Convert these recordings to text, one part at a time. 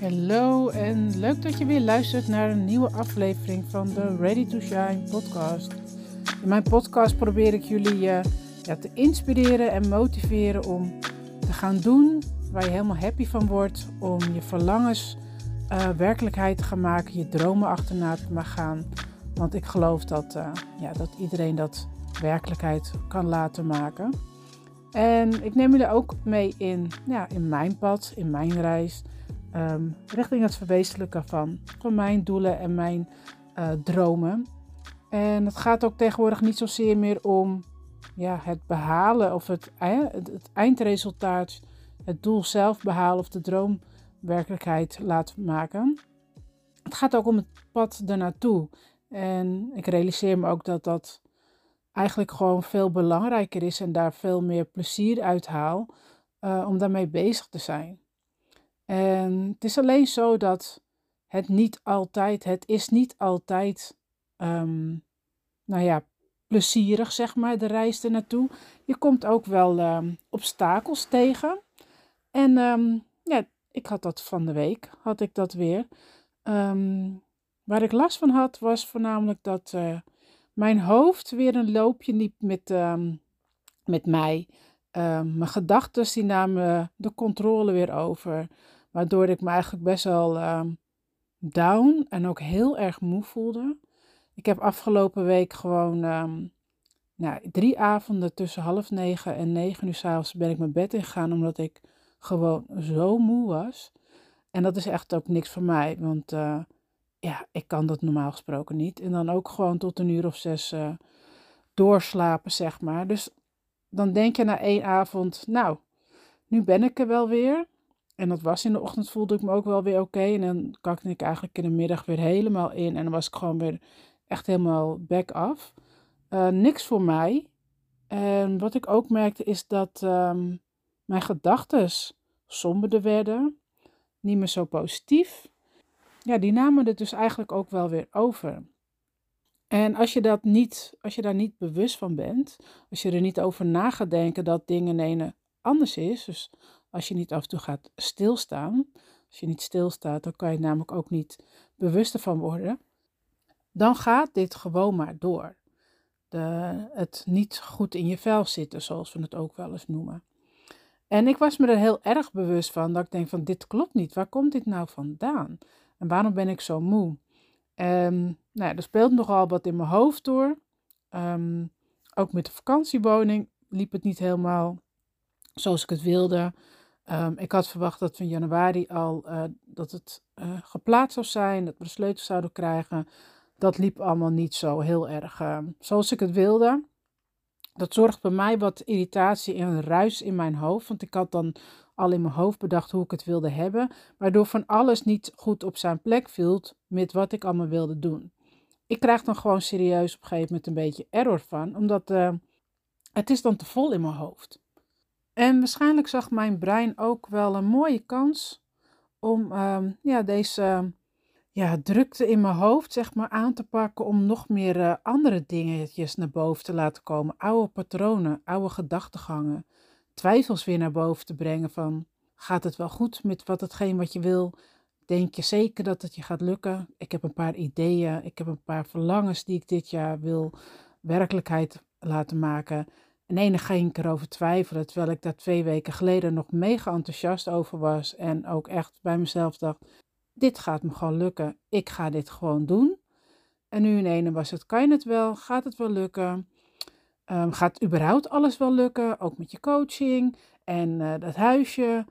Hallo en leuk dat je weer luistert naar een nieuwe aflevering van de Ready to Shine podcast. In mijn podcast probeer ik jullie uh, ja, te inspireren en motiveren om te gaan doen waar je helemaal happy van wordt, om je verlangens uh, werkelijkheid te gaan maken, je dromen achterna te gaan. Want ik geloof dat, uh, ja, dat iedereen dat werkelijkheid kan laten maken. En ik neem jullie ook mee in, ja, in mijn pad, in mijn reis, um, richting het verwezenlijken van, van mijn doelen en mijn uh, dromen. En het gaat ook tegenwoordig niet zozeer meer om ja, het behalen of het, het, het eindresultaat, het doel zelf behalen of de droom werkelijkheid laten maken. Het gaat ook om het pad ernaartoe. En ik realiseer me ook dat dat eigenlijk gewoon veel belangrijker is en daar veel meer plezier uit haal uh, om daarmee bezig te zijn. En het is alleen zo dat het niet altijd, het is niet altijd, um, nou ja, plezierig zeg maar, de reis er naartoe. Je komt ook wel um, obstakels tegen. En um, ja, ik had dat van de week, had ik dat weer. waar ik last van had, was voornamelijk dat uh, mijn hoofd weer een loopje liep met, met mij. Mijn gedachten die namen de controle weer over. Waardoor ik me eigenlijk best wel um, down en ook heel erg moe voelde. Ik heb afgelopen week gewoon nou, drie avonden tussen half negen en negen uur s'avonds ben ik mijn bed ingegaan. Omdat ik gewoon zo moe was. En dat is echt ook niks voor mij. Want uh, ja, ik kan dat normaal gesproken niet. En dan ook gewoon tot een uur of zes uh, doorslapen, zeg maar. Dus dan denk je na één avond, nou, nu ben ik er wel weer. En dat was in de ochtend, voelde ik me ook wel weer oké. En dan kakte ik eigenlijk in de middag weer helemaal in. En dan was ik gewoon weer echt helemaal back af. Uh, niks voor mij. En wat ik ook merkte is dat um, mijn gedachten somberder werden. Niet meer zo positief ja, die namen het dus eigenlijk ook wel weer over. En als je, dat niet, als je daar niet bewust van bent, als je er niet over na gaat denken dat dingen ene anders is, dus als je niet af en toe gaat stilstaan, als je niet stilstaat, dan kan je namelijk ook niet bewuster van worden, dan gaat dit gewoon maar door. De, het niet goed in je vel zitten, zoals we het ook wel eens noemen. En ik was me er heel erg bewust van dat ik denk van dit klopt niet, waar komt dit nou vandaan? En waarom ben ik zo moe? Um, nou, er speelt nogal wat in mijn hoofd door. Um, ook met de vakantiewoning liep het niet helemaal zoals ik het wilde. Um, ik had verwacht dat van januari al uh, dat het uh, geplaatst zou zijn, dat we de sleutels zouden krijgen. Dat liep allemaal niet zo heel erg uh, zoals ik het wilde. Dat zorgt bij mij wat irritatie en ruis in mijn hoofd. Want ik had dan al in mijn hoofd bedacht hoe ik het wilde hebben, waardoor van alles niet goed op zijn plek viel met wat ik allemaal wilde doen. Ik krijg dan gewoon serieus op een gegeven moment een beetje error van, omdat uh, het is dan te vol in mijn hoofd. En waarschijnlijk zag mijn brein ook wel een mooie kans om uh, ja, deze ja, drukte in mijn hoofd zeg maar, aan te pakken om nog meer uh, andere dingetjes naar boven te laten komen. Oude patronen, oude gedachtegangen twijfels weer naar boven te brengen van gaat het wel goed met wat hetgeen wat je wil? Denk je zeker dat het je gaat lukken? Ik heb een paar ideeën, ik heb een paar verlangens die ik dit jaar wil werkelijkheid laten maken. En enig ging ik erover twijfelen, terwijl ik daar twee weken geleden nog mega enthousiast over was en ook echt bij mezelf dacht, dit gaat me gewoon lukken, ik ga dit gewoon doen. En nu in ene was het, kan je het wel, gaat het wel lukken? Um, gaat überhaupt alles wel lukken? Ook met je coaching en uh, dat huisje.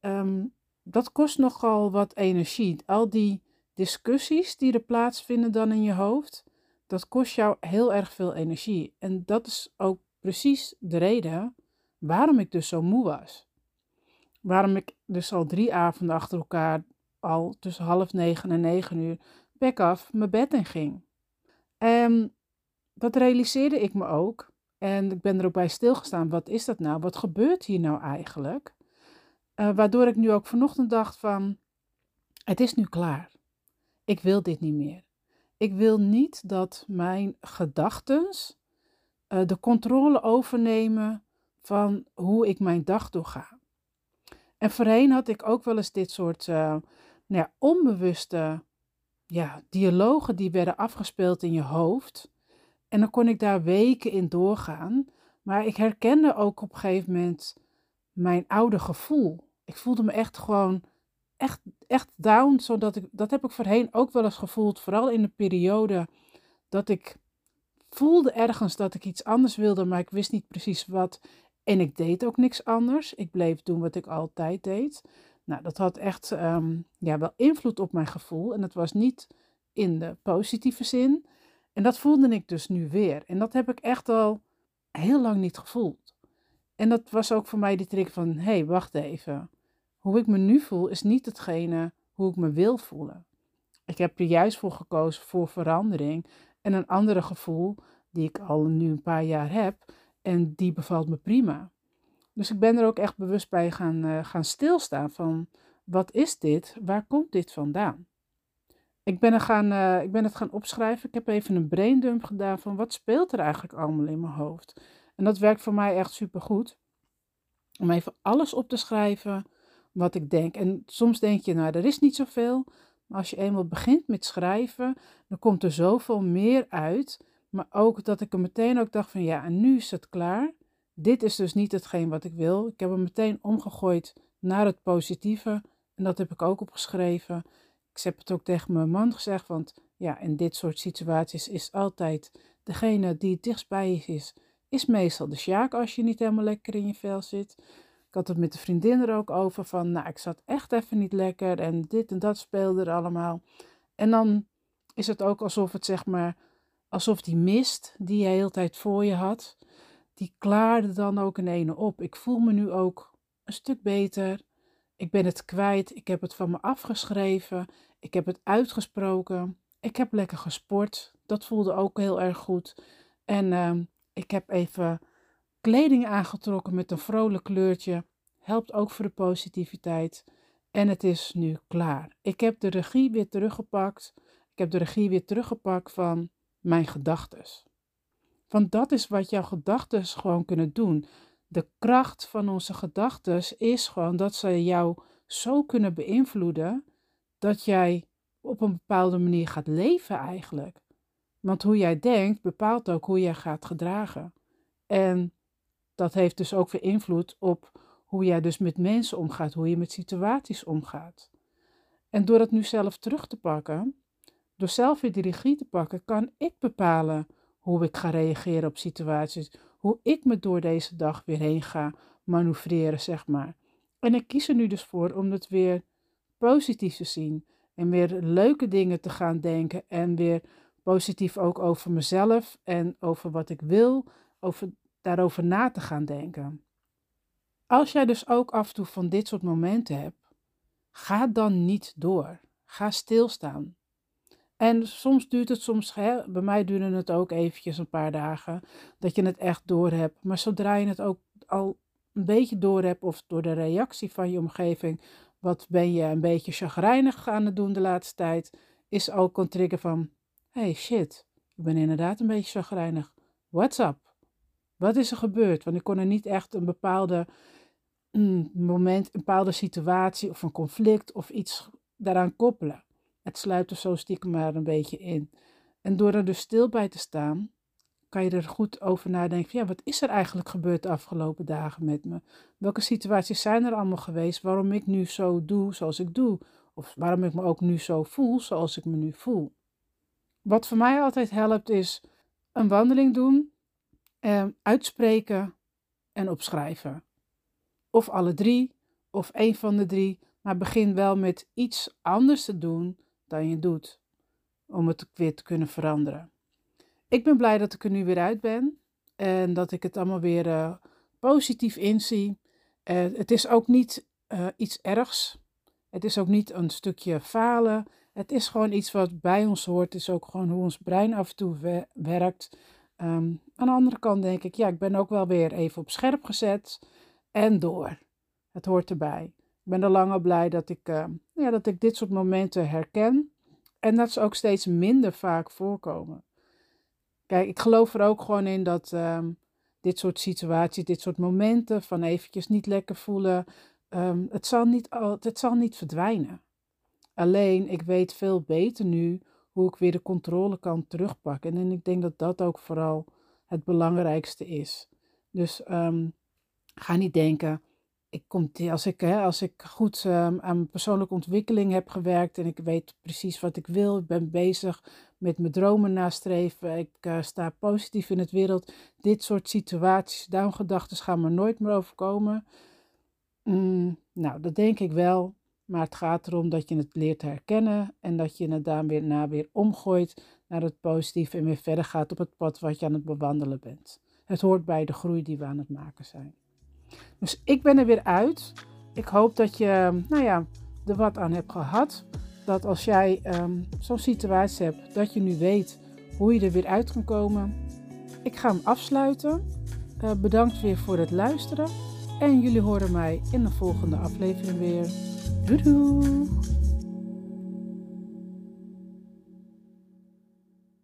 Um, dat kost nogal wat energie. Al die discussies die er plaatsvinden dan in je hoofd, dat kost jou heel erg veel energie. En dat is ook precies de reden waarom ik dus zo moe was. Waarom ik dus al drie avonden achter elkaar, al tussen half negen en negen uur, back af mijn bed in ging. En dat realiseerde ik me ook en ik ben er ook bij stilgestaan, wat is dat nou? Wat gebeurt hier nou eigenlijk? Uh, waardoor ik nu ook vanochtend dacht van, het is nu klaar. Ik wil dit niet meer. Ik wil niet dat mijn gedachten uh, de controle overnemen van hoe ik mijn dag doorga. En voorheen had ik ook wel eens dit soort, uh, nou ja, onbewuste ja, dialogen die werden afgespeeld in je hoofd. En dan kon ik daar weken in doorgaan. Maar ik herkende ook op een gegeven moment mijn oude gevoel. Ik voelde me echt gewoon echt, echt down. Zodat ik, dat heb ik voorheen ook wel eens gevoeld. Vooral in de periode dat ik voelde ergens dat ik iets anders wilde, maar ik wist niet precies wat. En ik deed ook niks anders. Ik bleef doen wat ik altijd deed. Nou, dat had echt ehm, ja, wel invloed op mijn gevoel. En het was niet in de positieve zin. En dat voelde ik dus nu weer. En dat heb ik echt al heel lang niet gevoeld. En dat was ook voor mij die trick van: hé, hey, wacht even. Hoe ik me nu voel is niet hetgene hoe ik me wil voelen. Ik heb er juist voor gekozen voor verandering en een andere gevoel die ik al nu een paar jaar heb en die bevalt me prima. Dus ik ben er ook echt bewust bij gaan, uh, gaan stilstaan van wat is dit? Waar komt dit vandaan? Ik ben, er gaan, uh, ik ben het gaan opschrijven. Ik heb even een braindump gedaan van wat speelt er eigenlijk allemaal in mijn hoofd. En dat werkt voor mij echt super goed. Om even alles op te schrijven wat ik denk. En soms denk je, nou, er is niet zoveel. Als je eenmaal begint met schrijven, dan komt er zoveel meer uit. Maar ook dat ik er meteen ook dacht van ja, en nu is het klaar. Dit is dus niet hetgeen wat ik wil. Ik heb hem meteen omgegooid naar het positieve. En dat heb ik ook opgeschreven. Ik heb het ook tegen mijn man gezegd, want ja, in dit soort situaties is altijd degene die het dichtst bij je is, is meestal de sjaak als je niet helemaal lekker in je vel zit. Ik had het met de vriendin er ook over van, nou, ik zat echt even niet lekker en dit en dat speelde er allemaal. En dan is het ook alsof het zeg maar, alsof die mist die je de hele tijd voor je had, die klaarde dan ook in ene op. Ik voel me nu ook een stuk beter. Ik ben het kwijt. Ik heb het van me afgeschreven. Ik heb het uitgesproken. Ik heb lekker gesport. Dat voelde ook heel erg goed. En ehm, ik heb even kleding aangetrokken met een vrolijk kleurtje. Helpt ook voor de positiviteit. En het is nu klaar. Ik heb de regie weer teruggepakt. Ik heb de regie weer teruggepakt van mijn gedachtes. Want dat is wat jouw gedachten gewoon kunnen doen. De kracht van onze gedachten is gewoon dat ze jou zo kunnen beïnvloeden dat jij op een bepaalde manier gaat leven eigenlijk. Want hoe jij denkt bepaalt ook hoe jij gaat gedragen. En dat heeft dus ook weer invloed op hoe jij dus met mensen omgaat, hoe je met situaties omgaat. En door het nu zelf terug te pakken, door zelf weer de regie te pakken, kan ik bepalen hoe ik ga reageren op situaties, hoe ik me door deze dag weer heen ga manoeuvreren, zeg maar. En ik kies er nu dus voor om het weer positief te zien en weer leuke dingen te gaan denken en weer positief ook over mezelf en over wat ik wil, over, daarover na te gaan denken. Als jij dus ook af en toe van dit soort momenten hebt, ga dan niet door. Ga stilstaan. En soms duurt het soms, hè, bij mij duurde het ook eventjes een paar dagen, dat je het echt door hebt. Maar zodra je het ook al een beetje door hebt, of door de reactie van je omgeving, wat ben je een beetje chagrijnig aan het doen de laatste tijd, is ook een trigger van, hey shit, ik ben inderdaad een beetje chagrijnig. What's up? Wat is er gebeurd? Want ik kon er niet echt een bepaalde mm, moment, een bepaalde situatie of een conflict of iets daaraan koppelen. Het sluit er zo stiekem maar een beetje in. En door er dus stil bij te staan, kan je er goed over nadenken. Ja, wat is er eigenlijk gebeurd de afgelopen dagen met me? Welke situaties zijn er allemaal geweest waarom ik nu zo doe zoals ik doe? Of waarom ik me ook nu zo voel zoals ik me nu voel? Wat voor mij altijd helpt is een wandeling doen, eh, uitspreken en opschrijven. Of alle drie, of één van de drie. Maar begin wel met iets anders te doen dan je doet. Om het weer te kunnen veranderen. Ik ben blij dat ik er nu weer uit ben. En dat ik het allemaal weer uh, positief inzie. Uh, het is ook niet uh, iets ergs. Het is ook niet een stukje falen. Het is gewoon iets wat bij ons hoort. Het is ook gewoon hoe ons brein af en toe we werkt. Um, aan de andere kant denk ik, ja, ik ben ook wel weer even op scherp gezet. En door. Het hoort erbij. Ik ben al langer blij dat ik, uh, ja, dat ik dit soort momenten herken. En dat ze ook steeds minder vaak voorkomen. Kijk, ik geloof er ook gewoon in dat um, dit soort situaties, dit soort momenten van eventjes niet lekker voelen, um, het, zal niet, het zal niet verdwijnen. Alleen, ik weet veel beter nu hoe ik weer de controle kan terugpakken. En ik denk dat dat ook vooral het belangrijkste is. Dus ehm, ga niet denken, ik kom, als, ik, hè, als ik goed um, aan mijn persoonlijke ontwikkeling heb gewerkt en ik weet precies wat ik wil, ik ben bezig met mijn dromen nastreven, ik uh, sta positief in het wereld. Dit soort situaties, downgedachten gaan me nooit meer overkomen. Mm, nou, dat denk ik wel. Maar het gaat erom dat je het leert herkennen en dat je het daar weer omgooit naar het positieve en weer verder gaat op het pad wat je aan het bewandelen bent. Het hoort bij de groei die we aan het maken zijn. Dus ik ben er weer uit. Ik hoop dat je nou ja, er wat aan hebt gehad. Dat als jij um, zo'n situatie hebt, dat je nu weet hoe je er weer uit kan komen. Ik ga hem afsluiten. Uh, bedankt weer voor het luisteren. En jullie horen mij in de volgende aflevering weer. Doei doei!